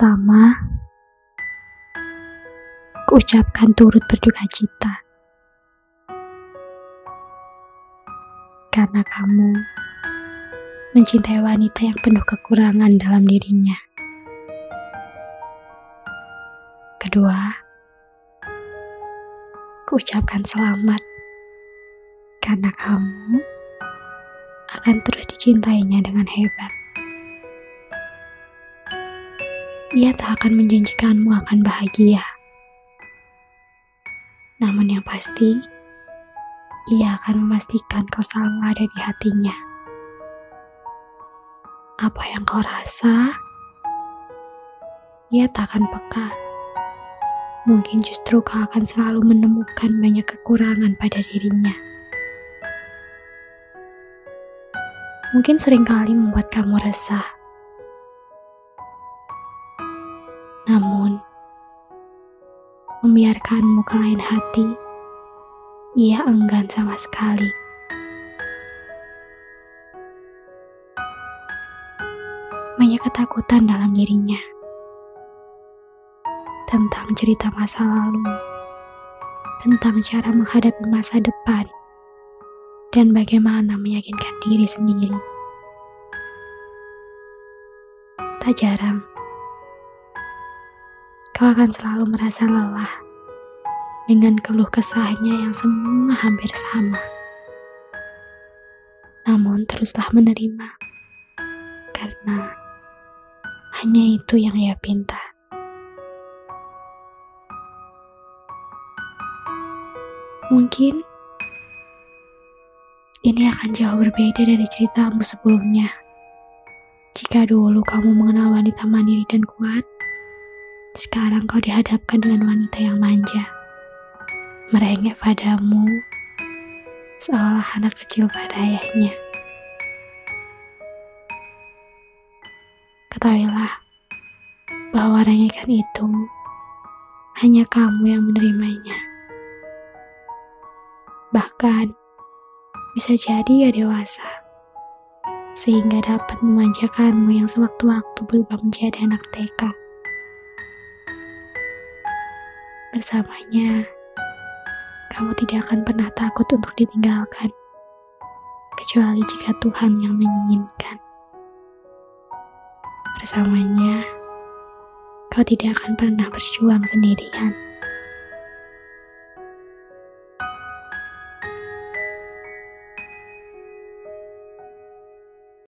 Pertama, kuucapkan turut berduka cita. Karena kamu mencintai wanita yang penuh kekurangan dalam dirinya. Kedua, kuucapkan selamat karena kamu akan terus dicintainya dengan hebat. Ia tak akan menjanjikanmu akan bahagia. Namun yang pasti, ia akan memastikan kau selalu ada di hatinya. Apa yang kau rasa, ia tak akan peka. Mungkin justru kau akan selalu menemukan banyak kekurangan pada dirinya. Mungkin sering kali membuat kamu resah membiarkanmu ke lain hati, ia enggan sama sekali. Banyak ketakutan dalam dirinya tentang cerita masa lalu, tentang cara menghadapi masa depan, dan bagaimana meyakinkan diri sendiri. Tak jarang, kau akan selalu merasa lelah dengan keluh kesahnya yang semua hampir sama. Namun teruslah menerima, karena hanya itu yang ia pinta. Mungkin ini akan jauh berbeda dari ceritamu sebelumnya. Jika dulu kamu mengenal wanita mandiri dan kuat, sekarang kau dihadapkan dengan wanita yang manja, merengek padamu, seolah anak kecil pada ayahnya. Ketahuilah bahwa rengekan itu hanya kamu yang menerimanya. Bahkan bisa jadi ya dewasa, sehingga dapat memanjakanmu yang sewaktu-waktu berubah menjadi anak TK. Bersamanya, kamu tidak akan pernah takut untuk ditinggalkan, kecuali jika Tuhan yang menginginkan. Bersamanya, kau tidak akan pernah berjuang sendirian.